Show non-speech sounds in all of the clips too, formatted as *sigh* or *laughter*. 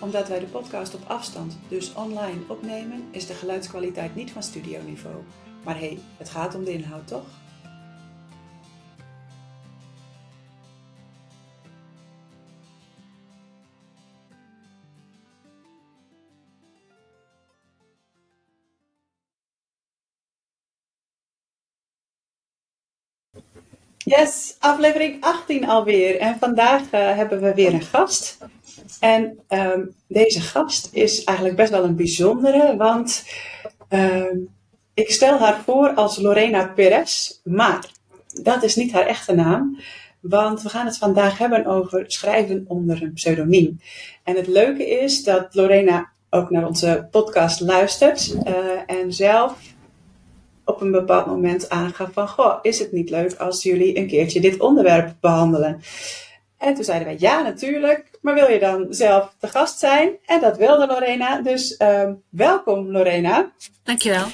Omdat wij de podcast op afstand, dus online, opnemen, is de geluidskwaliteit niet van studioniveau. Maar hé, hey, het gaat om de inhoud, toch? Yes, aflevering 18 alweer. En vandaag uh, hebben we weer een gast. En um, deze gast is eigenlijk best wel een bijzondere, want um, ik stel haar voor als Lorena Perez, maar dat is niet haar echte naam. Want we gaan het vandaag hebben over schrijven onder een pseudoniem. En het leuke is dat Lorena ook naar onze podcast luistert uh, en zelf op een bepaald moment aangaf van, goh, is het niet leuk als jullie een keertje dit onderwerp behandelen? En toen zeiden wij, ja, natuurlijk, maar wil je dan zelf de gast zijn? En dat wilde Lorena, dus uh, welkom Lorena. Dankjewel.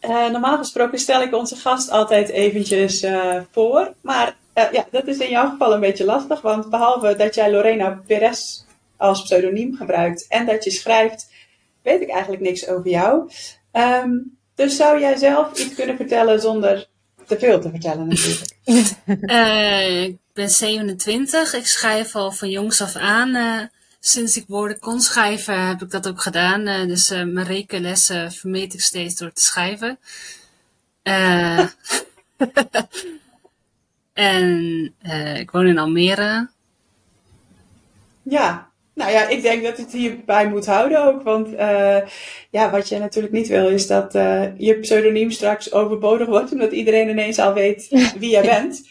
Uh, normaal gesproken stel ik onze gast altijd eventjes uh, voor, maar uh, ja, dat is in jouw geval een beetje lastig, want behalve dat jij Lorena Perez als pseudoniem gebruikt en dat je schrijft, weet ik eigenlijk niks over jou. Um, dus zou jij zelf iets kunnen vertellen zonder te veel te vertellen natuurlijk? *laughs* uh, ik ben 27. Ik schrijf al van jongs af aan. Uh, sinds ik woorden kon schrijven heb ik dat ook gedaan. Uh, dus mijn rekenlessen vermeet ik steeds door te schrijven. *laughs* en ik woon in Almere. Ja, nou ja, ik denk dat het hierbij moet houden ook. Want uh, ja, wat je natuurlijk niet wil is dat uh, je pseudoniem straks overbodig wordt. Omdat iedereen ineens al weet wie jij bent.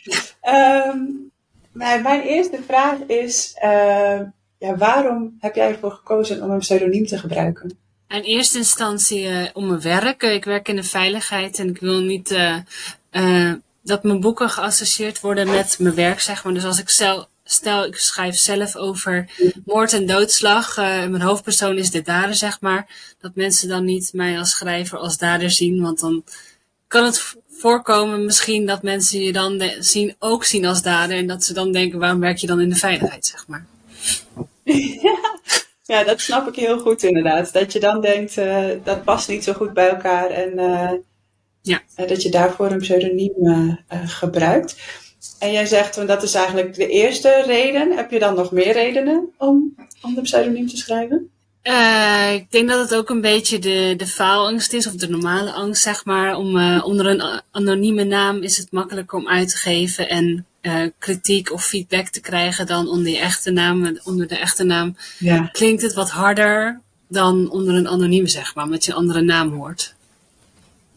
um, maar mijn eerste vraag is, uh, ja, waarom heb jij ervoor gekozen om een pseudoniem te gebruiken? In eerste instantie om mijn werk. Ik werk in de veiligheid en ik wil niet dat mijn boeken geassocieerd worden met mijn werk, zeg maar. Dus als ik zelf stel ik schrijf zelf over moord en doodslag. Uh, mijn hoofdpersoon is de dader, zeg maar. Dat mensen dan niet mij als schrijver als dader zien. Want dan kan het voorkomen misschien dat mensen je dan zien, ook zien als dader. En dat ze dan denken, waarom werk je dan in de veiligheid, zeg maar. Ja, *laughs* ja dat snap ik heel goed inderdaad. Dat je dan denkt, uh, dat past niet zo goed bij elkaar. En uh, ja. dat je daarvoor een pseudoniem gebruikt. En jij zegt, dat is eigenlijk de eerste reden. Heb je dan nog meer redenen om, om de pseudoniem te schrijven? Uh, ik denk dat het ook een beetje de, de faalangst is, of de normale angst, zeg maar. Om, uh, onder een anonieme naam is het makkelijker om uit te geven en uh, kritiek of feedback te krijgen dan onder je echte naam. Onder de echte naam ja. klinkt het wat harder dan onder een anoniem, zeg maar, omdat je een andere naam hoort.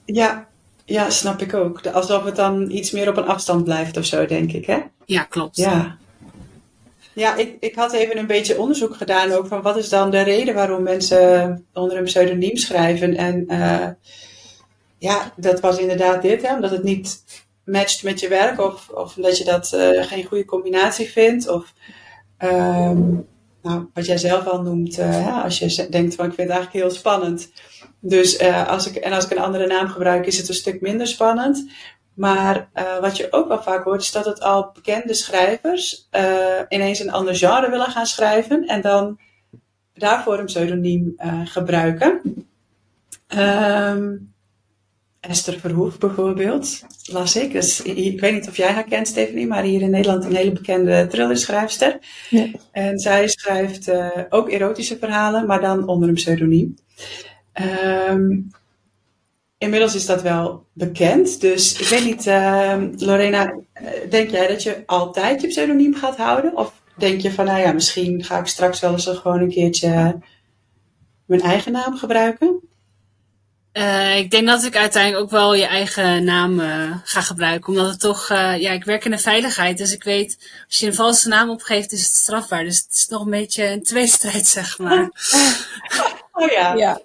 Ja, ja, snap ik ook. Alsof het dan iets meer op een afstand blijft of zo, denk ik, hè? Ja, klopt. Ja. Ja, ik, ik had even een beetje onderzoek gedaan ook van wat is dan de reden waarom mensen onder een pseudoniem schrijven. En uh, ja, dat was inderdaad dit, hè, omdat het niet matcht met je werk of, of omdat je dat uh, geen goede combinatie vindt. Of um, nou, wat jij zelf al noemt, uh, als je denkt van ik vind het eigenlijk heel spannend. Dus uh, als ik, en als ik een andere naam gebruik, is het een stuk minder spannend. Maar uh, wat je ook wel vaak hoort, is dat het al bekende schrijvers ineens een ander genre willen gaan schrijven en dan daarvoor een pseudoniem gebruiken. Um, Esther Verhoef bijvoorbeeld, las ik. Dus, ik weet niet of jij haar kent, Stephanie, maar hier in Nederland een hele bekende thrillerschrijfster. Ja. En zij schrijft ook erotische verhalen, maar dan onder een pseudoniem. Um, inmiddels is dat wel bekend. Dus ik weet niet, uh, Lorena, denk jij dat je altijd je pseudoniem gaat houden? Of denk je van, nou ja, misschien ga ik straks wel eens gewoon een keertje mijn eigen naam gebruiken? Uh, ik denk dat ik uiteindelijk ook wel je eigen naam uh, ga gebruiken. Omdat het toch, uh, ja, ik werk in de veiligheid. Dus ik weet, als je een valse naam opgeeft, is het strafbaar. Dus het is nog een beetje een tweestrijd, *laughs* zeg maar. oh ja. ja.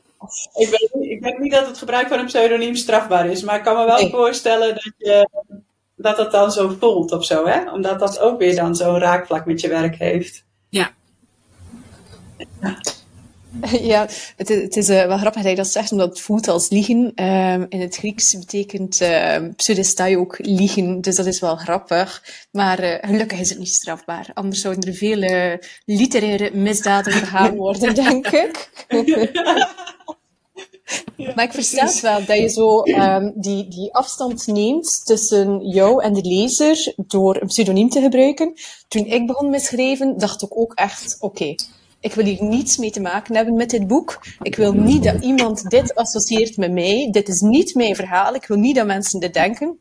ik, weet, ik denk niet dat het gebruik van een pseudoniem strafbaar is, maar ik kan me wel voorstellen dat je dat het dan zo voelt of zo, hè? Omdat dat ook weer dan zo'n raakvlak met je werk heeft. Ja. ja. *laughs* Ja, het, het is uh, wel grappig dat je dat zegt, omdat het voelt als liegen. Um, in het Grieks betekent uh, pseudestai ook liegen, dus dat is wel grappig. Maar uh, gelukkig is het niet strafbaar. Anders zouden er vele literaire misdaden begaan worden, *laughs* denk ik. Ja, maar ik versta wel dat je zo um, die, die afstand neemt tussen jou en de lezer door een pseudoniem te gebruiken. Toen ik begon met schrijven, dacht ik ook echt, oké, okay, ik wil hier niets mee te maken hebben met dit boek. Ik wil niet dat iemand dit associeert met mij. Dit is niet mijn verhaal. Ik wil niet dat mensen dit denken.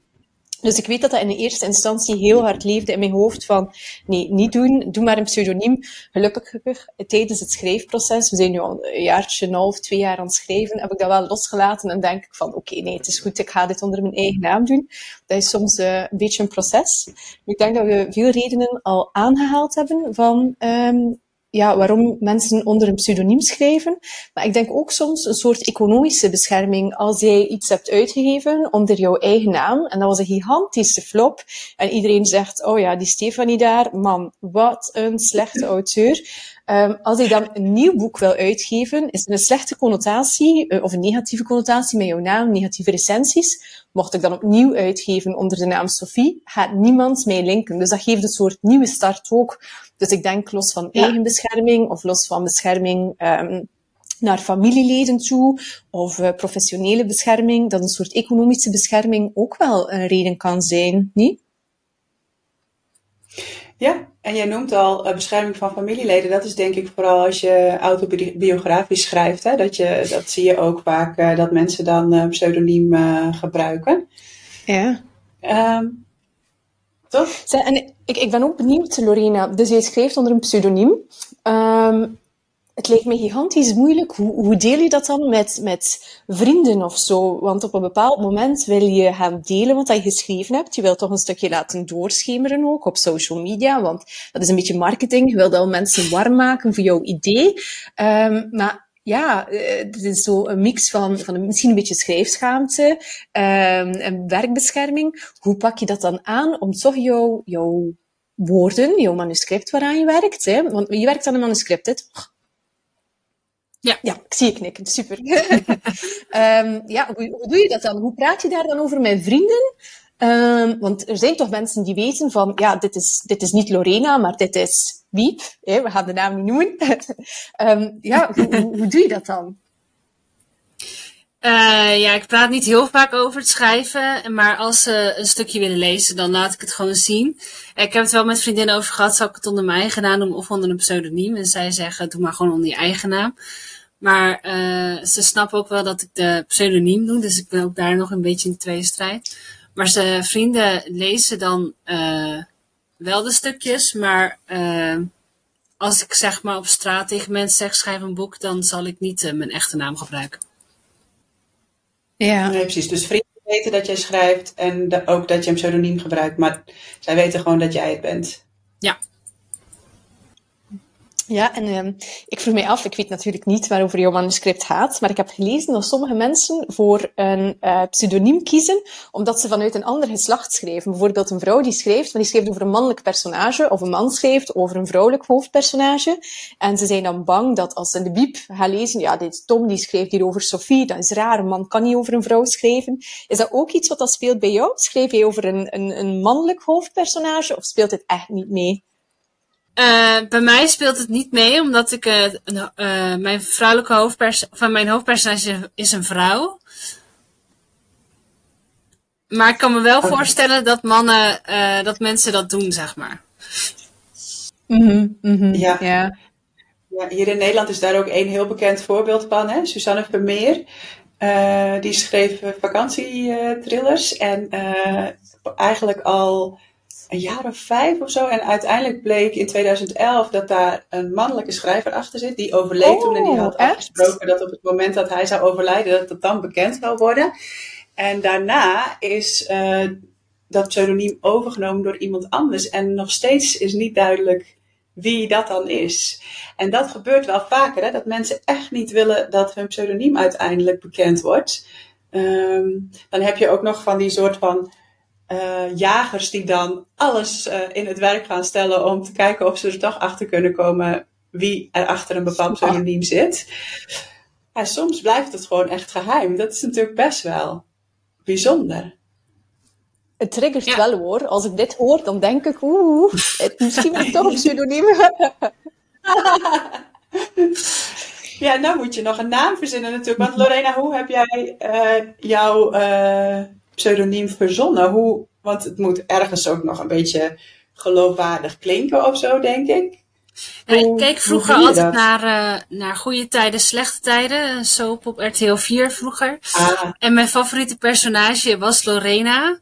Dus ik weet dat dat in de eerste instantie heel hard leefde in mijn hoofd van, nee, niet doen, doe maar een pseudoniem. Gelukkig, tijdens het schrijfproces, we zijn nu al een jaartje, een half, twee jaar aan het schrijven, heb ik dat wel losgelaten en denk ik van, oké, nee, het is goed, ik ga dit onder mijn eigen naam doen. Dat is soms uh, een beetje een proces. Ik denk dat we veel redenen al aangehaald hebben van um, ja, waarom mensen onder een pseudoniem schrijven. Maar ik denk ook soms een soort economische bescherming. Als jij iets hebt uitgegeven onder jouw eigen naam, en dat was een gigantische flop, en iedereen zegt, oh ja, die Stefanie daar, man, wat een slechte auteur. Um, als je dan een nieuw boek wil uitgeven, is er een slechte connotatie, uh, of een negatieve connotatie met jouw naam, negatieve recensies. Mocht ik dan opnieuw uitgeven onder de naam Sophie, gaat niemand mij linken. Dus dat geeft een soort nieuwe start ook. Dus ik denk los van ja. eigen bescherming, of los van bescherming um, naar familieleden toe, of uh, professionele bescherming, dat een soort economische bescherming ook wel een reden kan zijn, niet? Ja, en jij noemt al uh, bescherming van familieleden. Dat is denk ik vooral als je autobiografisch schrijft. Hè? Dat, je, dat zie je ook vaak uh, dat mensen dan uh, pseudoniem gebruiken. Ja. Um, toch? En ik, ik ben ook benieuwd, Lorena. Dus jij schrijft onder een pseudoniem. Um, het lijkt me gigantisch moeilijk. Hoe, hoe deel je dat dan met, met vrienden of zo? Want op een bepaald moment wil je gaan delen wat je geschreven hebt. Je wilt toch een stukje laten doorschemeren ook op social media, want dat is een beetje marketing. Je wilt al mensen warm maken voor jouw idee. Um, maar ja, het is zo een mix van, van misschien een beetje schrijfschaamte um, en werkbescherming. Hoe pak je dat dan aan om toch jouw, jouw woorden, jouw manuscript waaraan je werkt, hè? want je werkt aan een manuscript, hè? Ja. ja, ik zie je knikken. Super. um, *laughs* ja, hoe, hoe, doe je dat dan? Hoe praat je daar dan over met vrienden? Um, want er zijn toch mensen die weten van, ja, dit is, dit is niet Lorena, maar dit is Wiep. We gaan de naam niet noemen. um, *laughs* ja, hoe, doe je dat dan? Uh, ja, ik praat niet heel vaak over het schrijven, maar als ze een stukje willen lezen, dan laat ik het gewoon zien. Ik heb het wel met vriendinnen over gehad, zou ik het onder mijn eigen naam doen of onder een pseudoniem? En zij zeggen, doe maar gewoon onder je eigen naam. Maar uh, ze snappen ook wel dat ik de pseudoniem doe, dus ik ben ook daar nog een beetje in tweestrijd. Maar ze vrienden lezen dan uh, wel de stukjes, maar als ik zeg maar op straat tegen mensen zeg schrijf een boek, dan zal ik niet mijn echte naam gebruiken. Ja, precies. Dus vrienden weten dat jij schrijft en ook dat je een pseudoniem gebruikt, maar zij weten gewoon dat jij het bent. Ja. En uh, ik vroeg mij af, ik weet natuurlijk niet waarover jouw manuscript gaat, maar ik heb gelezen dat sommige mensen voor een uh, pseudoniem kiezen, omdat ze vanuit een ander geslacht schrijven. Bijvoorbeeld een vrouw die schrijft, maar die schrijft over een mannelijk personage, of een man schrijft over een vrouwelijk hoofdpersonage. En ze zijn dan bang dat als ze in de biep gaan lezen, ja, dit Tom die schrijft hier over Sophie, dat is raar, een man kan niet over een vrouw schrijven. Is dat ook iets wat dat speelt bij jou? Schrijf je over een, een, een mannelijk hoofdpersonage, of speelt dit echt niet mee? Uh, bij mij speelt het niet mee, omdat ik uh, uh, mijn vrouwelijke hoofdpers van mijn hoofdpersonage is een vrouw. Maar ik kan me wel okay. voorstellen dat mannen, dat mensen dat doen, zeg maar. Mm -hmm, mm -hmm, ja. ja. Ja. Hier in Nederland is daar ook één heel bekend voorbeeld van, hè? Suzanne Vermeer. die schreef vakantietrillers en eigenlijk al een jaar of vijf of zo. En uiteindelijk bleek in 2011 dat daar een mannelijke schrijver achter zit. Die overleed oh, toen en die had echt? afgesproken dat op het moment dat hij zou overlijden, dat het dan bekend zou worden. En daarna is uh, dat pseudoniem overgenomen door iemand anders. En nog steeds is niet duidelijk wie dat dan is. En dat gebeurt wel vaker, hè, dat mensen echt niet willen dat hun pseudoniem uiteindelijk bekend wordt. Ehm, dan heb je ook nog van die soort van uh, jagers die dan alles uh, in het werk gaan stellen om te kijken of ze er toch achter kunnen komen wie er achter een bepaald pseudoniem zit. En soms blijft het gewoon echt geheim. Dat is natuurlijk best wel bijzonder. Het triggert ja. wel hoor. Als ik dit hoor, dan denk ik, oeh, het, misschien wel *laughs* toch een pseudoniem. *laughs* ja, nou moet je nog een naam verzinnen natuurlijk. Want Lorena, hoe heb jij uh, jouw uh, pseudoniem verzonnen? Hoe, want het moet ergens ook nog een beetje geloofwaardig klinken of zo, denk ik. Ik keek vroeger altijd naar, uh, naar Goede Tijden, Slechte Tijden. Een soap op RTL 4 vroeger. Ah. En mijn favoriete personage was Lorena.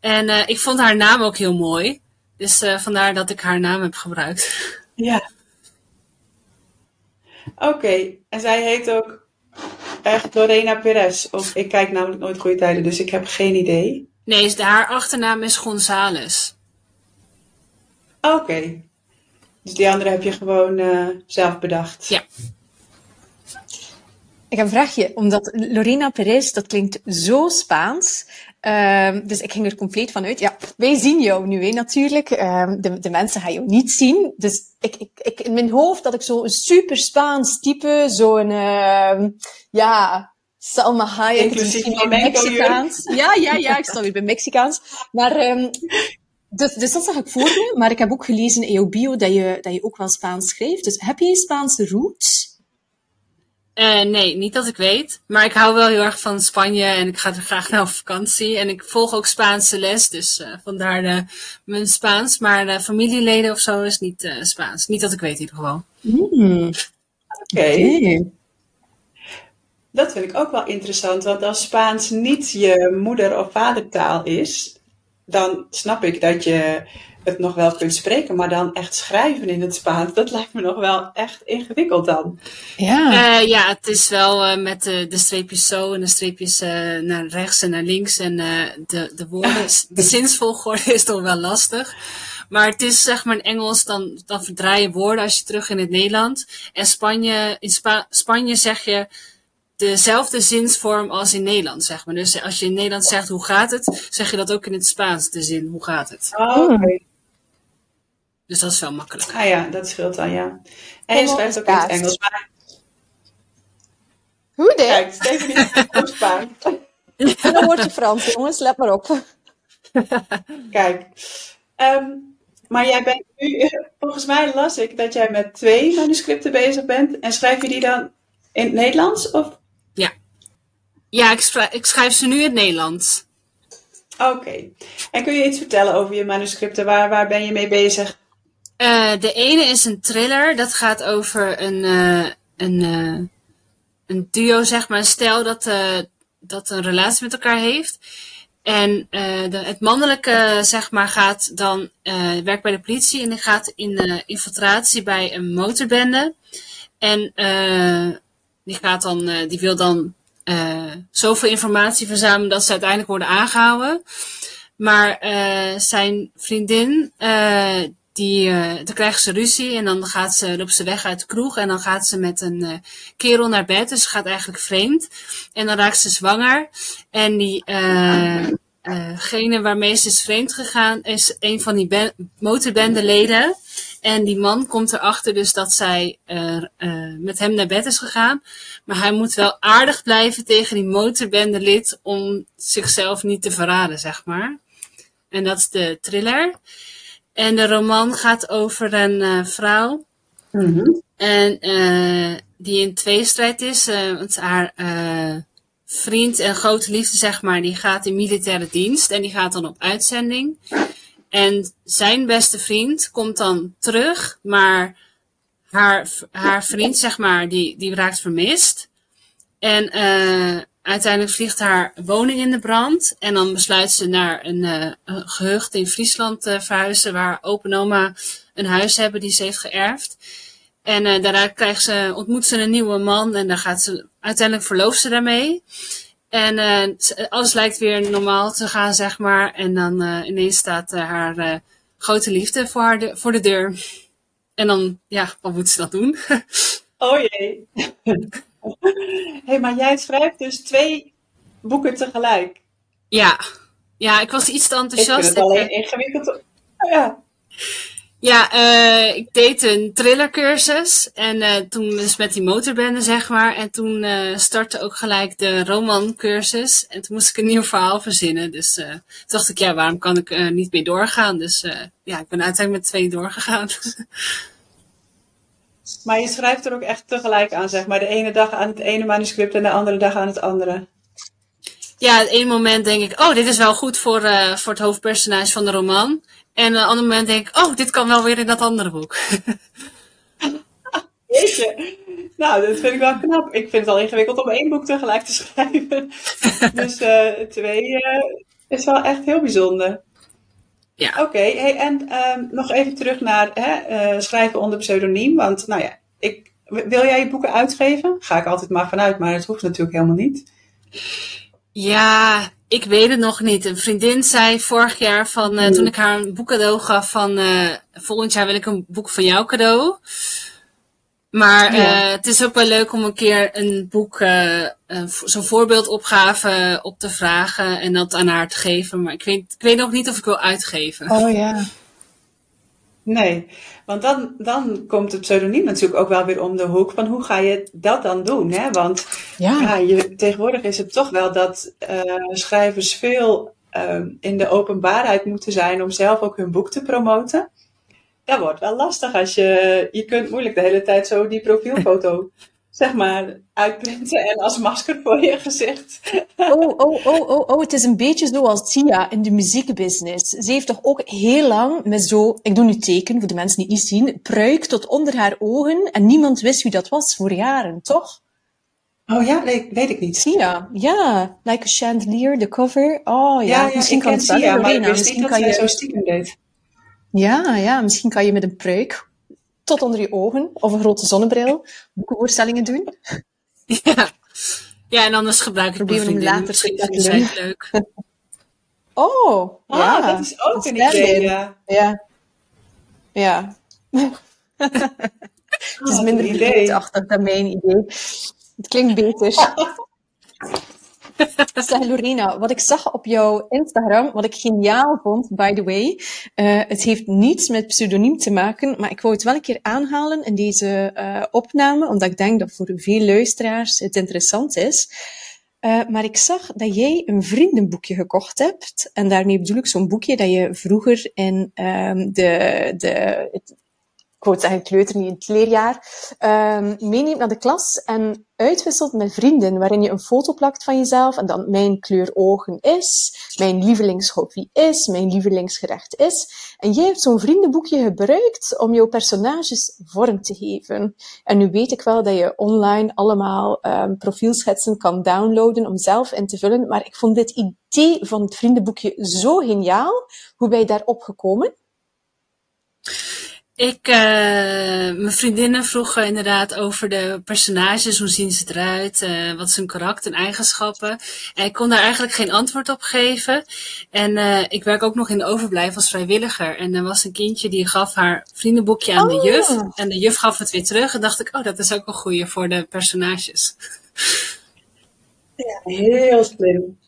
En uh, ik vond haar naam ook heel mooi. Dus uh, vandaar dat ik haar naam heb gebruikt. Ja. Oké, okay. en zij heet ook echt Lorena Perez. Of ik kijk namelijk nooit Goede Tijden, dus ik heb geen idee. Nee, haar achternaam is Gonzales. Oké. Okay. Dus die andere heb je gewoon uh, zelf bedacht. Ja. Ik heb een vraagje, omdat Lorena Perez, dat klinkt zo Spaans. Um, dus ik ging er compleet van uit. Ja, wij zien jou nu, hè, natuurlijk. Um, de, de mensen gaan jou niet zien. Dus ik, ik, ik, in mijn hoofd dat ik zo een super Spaans type, zo'n, uh, ja, Salma Hayek. Inclusief Mexicaans. Ja, ja, ja, ik sta weer bij Mexicaans. Maar, um, dus, dus dat zag ik voor me. Maar ik heb ook gelezen in jouw bio dat je, dat je ook wel Spaans schrijft. Dus heb je Spaanse roots? Uh, nee, niet dat ik weet. Maar ik hou wel heel erg van Spanje en ik ga er graag naar op vakantie. En ik volg ook Spaanse les, dus uh, vandaar de, mijn Spaans. Maar de familieleden of zo is niet uh, Spaans. Niet dat ik weet in ieder geval. Mm. Oké. Okay. Dat vind ik ook wel interessant, want als Spaans niet je moeder- of vadertaal is, dan snap ik dat je het nog wel kunt spreken, maar dan echt schrijven in het Spaans, dat *laughs* lijkt me nog wel echt ingewikkeld dan. Ja, uh, ja het is wel uh, met de, de streepjes zo en de streepjes uh, naar rechts en naar links en de, de woorden, de *laughs* zinsvolgorde is toch wel lastig. Maar het is zeg maar in Engels, dan, dan verdraai je woorden als je terug in het Nederland. En Spanje, in Spa Spanje zeg je dezelfde zinsvorm als in Nederland, zeg maar. Dus als je in Nederland zegt hoe gaat het, zeg je dat ook in het Spaans, de zin hoe gaat het. Oh, okay. Dus dat is wel makkelijk. Ah ja, dat scheelt dan, ja. En je schrijft ook in het Engels. Maar... Hoe dit? Kijk, Stephanie is Spaans. En dan wordt je Frans, jongens. Let maar op. *laughs* Kijk. Um, maar jij bent nu, *laughs* volgens mij las ik dat jij met twee manuscripten bezig bent. En schrijf je die dan in het Nederlands? Of? Ja. Ik schrijf, ik schrijf ze nu in het Nederlands. Oké. Okay. En kun je iets vertellen over je manuscripten? Waar, waar ben je mee bezig? Uh, de ene is een thriller. Dat gaat over een, uh, een, uh, een duo, zeg maar. Een stel dat, dat een relatie met elkaar heeft. En de, het mannelijke, zeg maar, gaat dan, werkt bij de politie en die gaat in infiltratie bij een motorbende. En die gaat dan, die wil dan zoveel informatie verzamelen dat ze uiteindelijk worden aangehouden. Maar zijn vriendin, die, uh, dan krijgen ze ruzie en dan gaat ze, op ze weg uit de kroeg en dan gaat ze met een uh, kerel naar bed. Dus ze gaat eigenlijk vreemd. En dan raakt ze zwanger. En die, uh, gene waarmee ze is vreemd gegaan is een van die motorbendeleden. En die man komt erachter dus dat zij met hem naar bed is gegaan. Maar hij moet wel aardig blijven tegen die motorbendelid om zichzelf niet te verraden, zeg maar. En dat is de thriller. En de roman gaat over een uh, vrouw. Mm -hmm. En die in tweestrijd is. Want haar vriend en grote liefde, zeg maar, die gaat in militaire dienst. En die gaat dan op uitzending. En zijn beste vriend komt dan terug. Maar haar, haar vriend, zeg maar, die, die raakt vermist. En uiteindelijk vliegt haar woning in de brand. En dan besluit ze naar een, uh, gehucht in Friesland te verhuizen. Waar opa en oma een huis hebben die ze heeft geërfd. En uh, daarna krijgt ze, ontmoet ze een nieuwe man. En dan gaat ze, uiteindelijk verlooft ze daarmee. En uh, alles lijkt weer normaal te gaan, zeg maar. En dan ineens staat haar grote liefde voor, haar de, voor de deur. En dan, ja, wat moet ze dat doen? *laughs* oh jee. *laughs* hey, maar jij schrijft dus twee boeken tegelijk. Ja. Ja, ik was iets te enthousiast. Ik vind het alleen ingewikkeld. *laughs* Ja. Ja, uh, ik deed een trillercursus. En uh, toen dus met die motorbende, zeg maar. En toen uh, startte ook gelijk de romancursus. En toen moest ik een nieuw verhaal verzinnen. Dus toen dacht ik, ja, waarom kan ik niet mee doorgaan? Dus ja, ik ben uiteindelijk met twee doorgegaan. *laughs* maar je schrijft er ook echt tegelijk aan, zeg maar. De ene dag aan het ene manuscript en de andere dag aan het andere. Ja, het ene moment denk ik, oh, dit is wel goed voor, voor het hoofdpersonage van de roman. En op een ander moment denk ik, oh, dit kan wel weer in dat andere boek. *laughs* je? Nou, dat vind ik wel knap. Ik vind het al ingewikkeld om één boek tegelijk te *laughs* schrijven. dus uh, twee uh, is wel echt heel bijzonder. Ja. Oké, hey, en uh, nog even terug naar hè, schrijven onder pseudoniem. Want, nou ja, ik, wil jij je boeken uitgeven? Ga ik altijd maar vanuit, maar het hoeft natuurlijk helemaal niet. Ja, ik weet het nog niet. Een vriendin zei vorig jaar van, uh, toen ik haar een boek cadeau gaf van, uh, volgend jaar wil ik een boek van jou cadeau. Maar ja. uh, het is ook wel leuk om een keer een boek, zo'n voorbeeldopgave op te vragen en dat aan haar te geven. Maar ik weet, ik weet nog niet of ik wil uitgeven. Oh ja. Nee, want dan, dan komt het pseudoniem natuurlijk ook wel weer om de hoek van hoe ga je dat dan doen? Hè? Want ja. ja je, tegenwoordig is het toch wel dat uh, schrijvers veel uh, in de openbaarheid moeten zijn om zelf ook hun boek te promoten. Dat wordt wel lastig als je, je kunt moeilijk de hele tijd zo die profielfoto zeg maar, uitprinten en als masker voor je gezicht. Oh, oh, oh, oh, oh, het is een beetje zoals Tia in de muziekbusiness. Ze heeft toch ook heel lang met zo, ik doe nu teken voor de mensen die het niet zien, pruik tot onder haar ogen en niemand wist wie dat was voor jaren, toch? Oh ja, nee, weet ik niet. Sia, ja. Like a chandelier, de cover. Oh ja, ja, ja misschien kan het. Sia, maar ik wist niet dat kan je zo stiekem deed. Ja, ja, misschien kan je met een pruik tot onder je ogen of een grote zonnebril boekenvoorstellingen doen. Ja, ja en anders gebruik ik Proberen hem later te leuk. *laughs* Oh, ah, ja. dat is ook een idee, ja. Ja. ja. *laughs* het is minder ideeachtig dan mijn idee. Het klinkt beter. *laughs* *laughs* Zeg Lorena, wat ik zag op jouw Instagram, wat ik geniaal vond, by the way, uh, het heeft niets met pseudoniem te maken, maar ik wou het wel een keer aanhalen in deze uh, opname, omdat ik denk dat voor veel luisteraars het interessant is. Uh, maar ik zag dat jij een vriendenboekje gekocht hebt. En daarmee bedoel ik zo'n boekje dat je vroeger in um, de, de, het, ik wou zeggen kleuter, niet in het leerjaar, um, meeneemt naar de klas en uitwisselt met vrienden, waarin je een foto plakt van jezelf en dan mijn kleur ogen is, mijn lievelingshobby is, mijn lievelingsgerecht is. En jij hebt zo'n vriendenboekje gebruikt om jouw personages vorm te geven. En nu weet ik wel dat je online allemaal um, profielschetsen kan downloaden om zelf in te vullen, maar ik vond dit idee van het vriendenboekje zo geniaal. Hoe ben je daarop gekomen? Ik, uh, mijn vriendinnen vroegen inderdaad over de personages, hoe zien ze eruit, uh, wat is hun karakter en eigenschappen. En ik kon daar eigenlijk geen antwoord op geven. En uh, ik werk ook nog in de overblijf als vrijwilliger. En er was een kindje die gaf haar vriendenboekje aan Oh. de juf. En de juf gaf het weer terug. En dacht ik, oh, dat is ook een goeie voor de personages. Heel slim.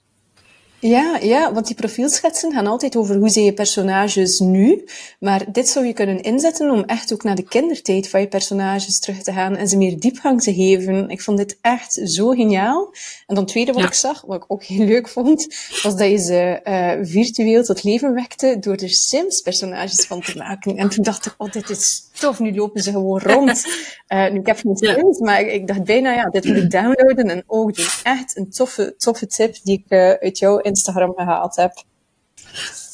Ja, ja, want die profielschetsen gaan altijd over hoe zijn je personages nu. Maar dit zou je kunnen inzetten om echt ook naar de kindertijd van je personages terug te gaan en ze meer diepgang te geven. Ik vond dit echt zo geniaal. En dan het tweede wat Ja. ik zag, wat ik ook heel leuk vond, was dat je ze eh, virtueel tot leven wekte door er Sims-personages van te maken. En toen dacht ik, oh, dit is tof, nu lopen ze gewoon rond. *laughs* Eh, nu, ik heb geen Ja. Sims, maar ik, ik dacht bijna, ja, dit moet ik downloaden en ook doen. Echt een toffe, toffe tip die ik eh, uit jouw Instagram gehaald heb.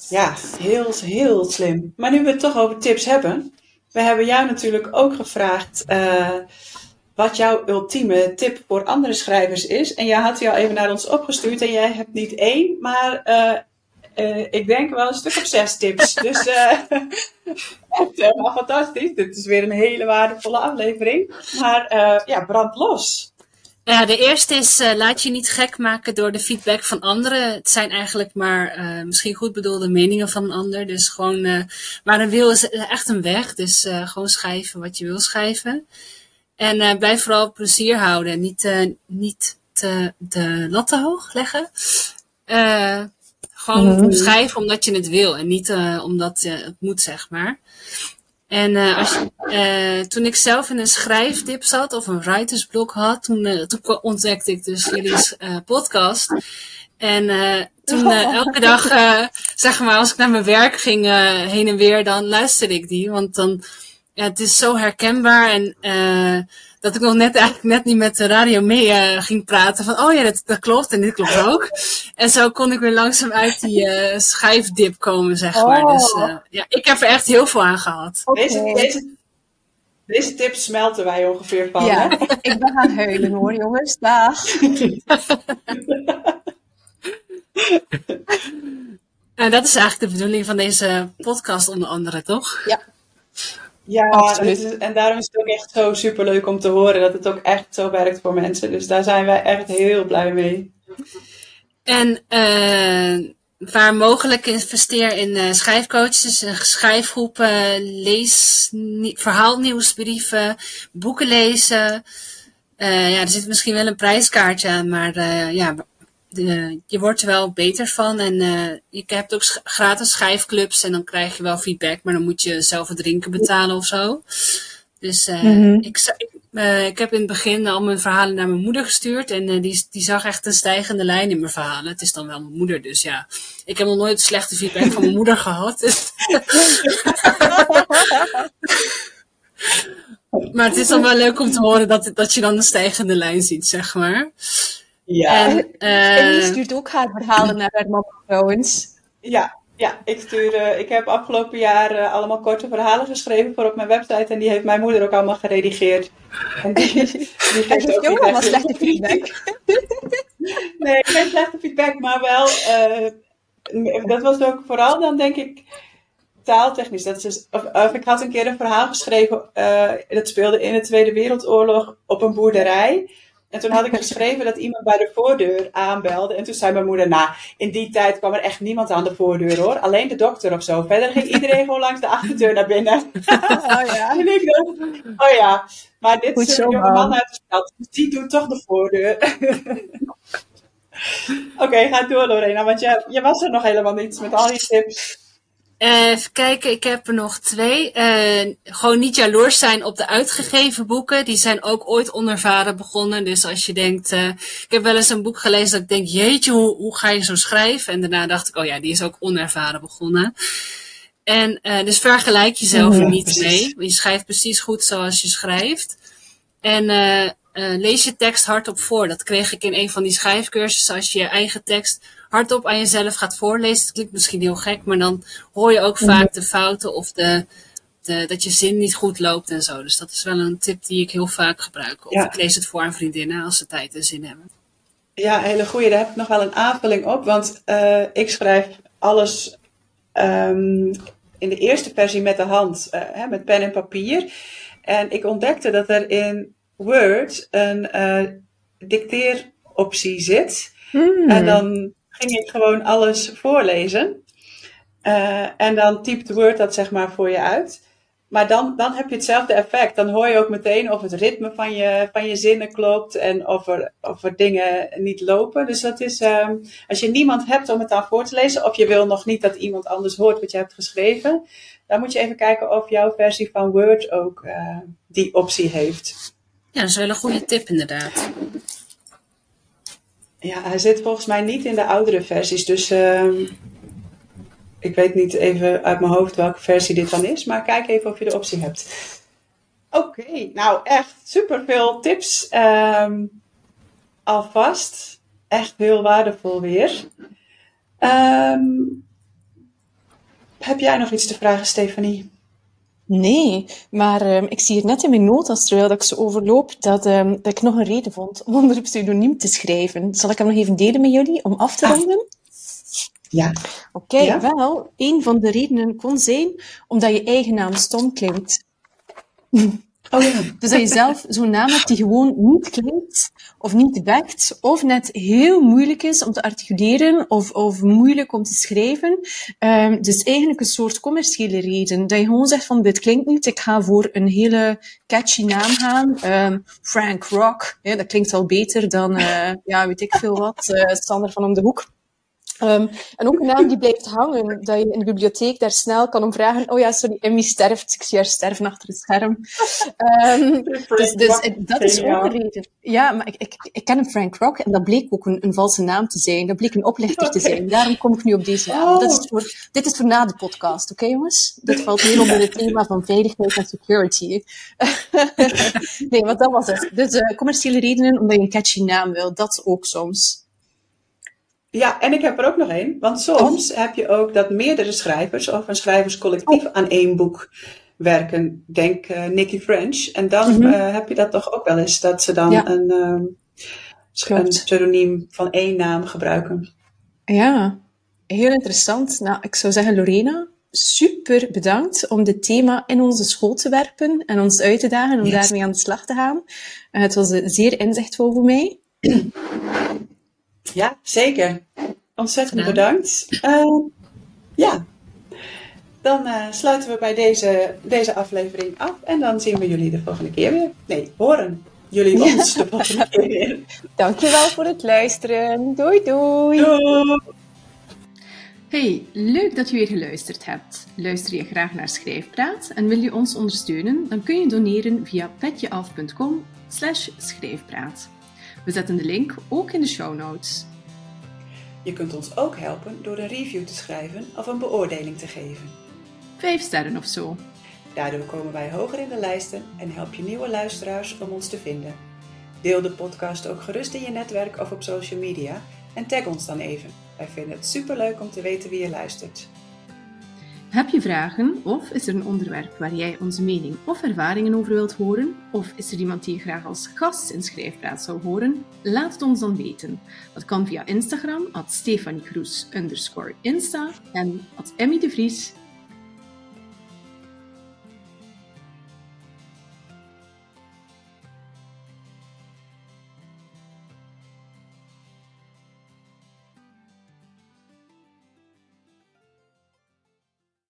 Ja, heel, heel slim. Maar nu we het toch over tips hebben. We hebben jou natuurlijk ook gevraagd eh, wat jouw ultieme tip voor andere schrijvers is. En jij had die al even naar ons opgestuurd. En jij hebt niet één, maar eh, eh, ik denk wel een stuk of zes tips. *laughs* dus *laughs* echt helemaal fantastisch. Dit is weer een hele waardevolle aflevering. Maar ja, brand los. Ja, de eerste is uh, laat je niet gek maken door de feedback van anderen. Het zijn eigenlijk maar uh, misschien goed bedoelde meningen van een ander. Dus gewoon, uh, maar een wil is echt een weg. Dus gewoon schrijven wat je wil schrijven. En blijf vooral plezier houden. Niet, niet te, de lat te hoog leggen. gewoon mm -hmm. schrijven omdat je het wil en niet omdat het moet, zeg maar. En uh, als je, uh, toen ik zelf in een schrijfdip zat of een writersblok had, toen, uh, toen ontdekte ik dus jullie podcast. En toen *laughs* elke dag, zeg maar, als ik naar mijn werk ging heen en weer, dan luisterde ik die. Want dan, ja, het is zo herkenbaar en dat ik nog net eigenlijk net niet met de radio mee uh, ging praten. Van, oh ja, dat, dat klopt en dit klopt *laughs* ook. En zo kon ik weer langzaam uit die uh, schijfdip komen, zeg maar. Oh. Dus uh, ja, ik heb er echt heel veel aan gehad. Okay. Deze, deze, deze tips smelten wij ongeveer van, Ja, hè? *laughs* ik ben gaan huilen hoor, jongens. Dag. *laughs* En dat is eigenlijk de bedoeling van deze podcast onder andere, toch? Ja. Ja, Absoluut. is, en daarom is het ook echt zo superleuk om te horen dat het ook echt zo werkt voor mensen. Dus daar zijn wij echt heel blij mee. En uh, waar mogelijk investeer in uh, schrijfcoaches, schrijfgroepen, lees, verhaalnieuwsbrieven, boeken lezen. Uh, ja, er zit misschien wel een prijskaartje aan, maar ja, de, je wordt er wel beter van. En uh, je hebt ook sch gratis schrijfclubs en dan krijg je wel feedback, maar dan moet je zelf het drinken betalen of zo. Dus uh, mm -hmm. ik, ik, uh, ik heb in het begin al mijn verhalen naar mijn moeder gestuurd en die, die zag echt een stijgende lijn in mijn verhalen. Het is dan wel mijn moeder, dus ja. Ik heb nog nooit slechte feedback van mijn moeder gehad. Dus *laughs* maar het is dan wel leuk om te horen dat, dat je dan een stijgende lijn ziet, zeg maar. Ja. En, uh, en die stuurt ook haar verhalen naar haar mama trouwens. Ja, ja ik, stuur, uh, ik heb afgelopen jaar uh, allemaal korte verhalen geschreven voor op mijn website. En die heeft mijn moeder ook allemaal geredigeerd. En die, *laughs* die geeft ook allemaal slechte feedback. *laughs* nee, geen slechte feedback, maar wel... dat was ook vooral dan denk ik taaltechnisch. Dat is dus, of, of, ik had een keer een verhaal geschreven. dat speelde in de Tweede Wereldoorlog op een boerderij. En toen had ik geschreven dat iemand bij de voordeur aanbelde. En toen zei mijn moeder, nou, in die tijd kwam er echt niemand aan de voordeur hoor. Alleen de dokter of zo. Verder ging iedereen gewoon langs de achterdeur naar binnen. *laughs* Oh ja. en ik dacht, oh ja. Maar dit Goed is een jonge man. uit de stad. Dus die doet toch de voordeur. *laughs* Oké, okay, ga door Lorena. Want je, je was er nog helemaal niet met al die tips. Uh, even kijken, ik heb er nog twee. Uh, gewoon niet jaloers zijn op de uitgegeven boeken. Die zijn ook ooit onervaren begonnen. Dus als je denkt, uh, ik heb wel eens een boek gelezen dat ik denk, jeetje, hoe, hoe ga je zo schrijven? En daarna dacht ik, oh ja, die is ook onervaren begonnen. En dus vergelijk jezelf er niet mee. Je schrijft precies goed zoals je schrijft. En lees je tekst hardop voor. Dat kreeg ik in een van die schrijfcursussen. Als je je eigen tekst hardop aan jezelf gaat voorlezen. Het klinkt misschien heel gek, maar dan hoor je ook vaak de fouten of de, de, dat je zin niet goed loopt en zo. Dus dat is wel een tip die ik heel vaak gebruik. Of Ja. ik lees het voor aan vriendinnen als ze tijd en zin hebben. Ja, hele goeie. Daar heb ik nog wel een aanvulling op. Want uh, ik schrijf alles um, in de eerste versie met de hand, uh, hè, met pen en papier. En ik ontdekte dat er in Word een uh, dicteeroptie zit. Hmm. En dan ging ik gewoon alles voorlezen. Uh, en dan typt Word dat zeg maar voor je uit. Maar dan, dan heb je hetzelfde effect. Dan hoor je ook meteen of het ritme van je, van je zinnen klopt en of er, of er dingen niet lopen. Dus dat is, um, als je niemand hebt om het aan voor te lezen, of je wil nog niet dat iemand anders hoort wat je hebt geschreven, dan moet je even kijken of jouw versie van Word ook uh, die optie heeft. Ja, dat is wel een goede tip inderdaad. Ja, hij zit volgens mij niet in de oudere versies. Dus uh, ik weet niet even uit mijn hoofd welke versie dit dan is. Maar kijk even of je de optie hebt. Oké, nou echt super veel tips. Um, alvast. Echt heel waardevol weer. Um, heb jij nog iets te vragen, Stefanie? Nee, maar um, ik zie hier net in mijn notas, terwijl dat ik ze overloop, dat, um, dat ik nog een reden vond *laughs* om onder een pseudoniem te schrijven. Zal ik hem nog even delen met jullie, om af te Ah. ronden? Ja. Oké, okay, Ja? wel, een van de redenen kon zijn omdat je eigen naam stom klinkt. *laughs* Oh ja. Dus dat je zelf zo'n naam hebt die gewoon niet klinkt, of niet wekt, of net heel moeilijk is om te articuleren, of, of moeilijk om te schrijven. Um, dus eigenlijk een soort commerciële reden. Dat je gewoon zegt van, dit klinkt niet, ik ga voor een hele catchy naam gaan. Um, Frank Rock, ja, dat klinkt al beter dan, uh, ja, weet ik veel wat, uh, Sander van om de hoek. Um, en ook een naam die blijft hangen, dat je in de bibliotheek daar snel kan om vragen. Oh ja, sorry, Emmy sterft. Ik zie haar sterven achter het scherm. Um, dus dus dat is ook een reden. Ja, maar ik, ik, ik ken een Frank Rock en dat bleek ook een, een valse naam te zijn. Dat bleek een oplichter te zijn. Daarom kom ik nu op deze naam. Oh. Dat is voor, dit is voor na de podcast, oké okay, jongens? Dit valt meer onder het thema van veiligheid en security. *laughs* nee, wat dat was het. Dus uh, commerciële redenen omdat je een catchy naam wil, dat ook soms. Ja, en ik heb er ook nog één. Want soms heb je ook dat meerdere schrijvers of een schrijverscollectief aan één boek werken. Denk uh, Nicky French. En dan mm -hmm. uh, heb je dat toch ook wel eens, dat ze dan ja. een, um, een pseudoniem van één naam gebruiken. Ja, heel interessant. Nou, ik zou zeggen, Lorena, super bedankt om dit thema in onze school te werpen en ons uit te dagen om yes. daarmee aan de slag te gaan. Uh, het was zeer inzichtvol voor mij. Ja, zeker. Ontzettend bedankt. Uh, ja, dan uh, sluiten we bij deze, deze aflevering af en dan zien we jullie de volgende keer weer. Nee, horen jullie ons de volgende keer weer. *laughs* Dankjewel voor het luisteren. Doei doei. Doei. Hey, leuk dat je weer geluisterd hebt. Luister je graag naar Schrijfpraat en wil je ons ondersteunen? Dan kun je doneren via petjeaf.com schrijfpraat. We zetten de link ook in de show notes. Je kunt ons ook helpen door een review te schrijven of een beoordeling te geven. Vijf sterren of zo. Daardoor komen wij hoger in de lijsten en help je nieuwe luisteraars om ons te vinden. Deel de podcast ook gerust in je netwerk of op social media en tag ons dan even. Wij vinden het superleuk om te weten wie je luistert. Heb je vragen of is er een onderwerp waar jij onze mening of ervaringen over wilt horen? Of is er iemand die je graag als gast in Schrijfpraat zou horen? Laat het ons dan weten. Dat kan via Instagram, at Stefanie Kroes Insta en at Emmy de Vries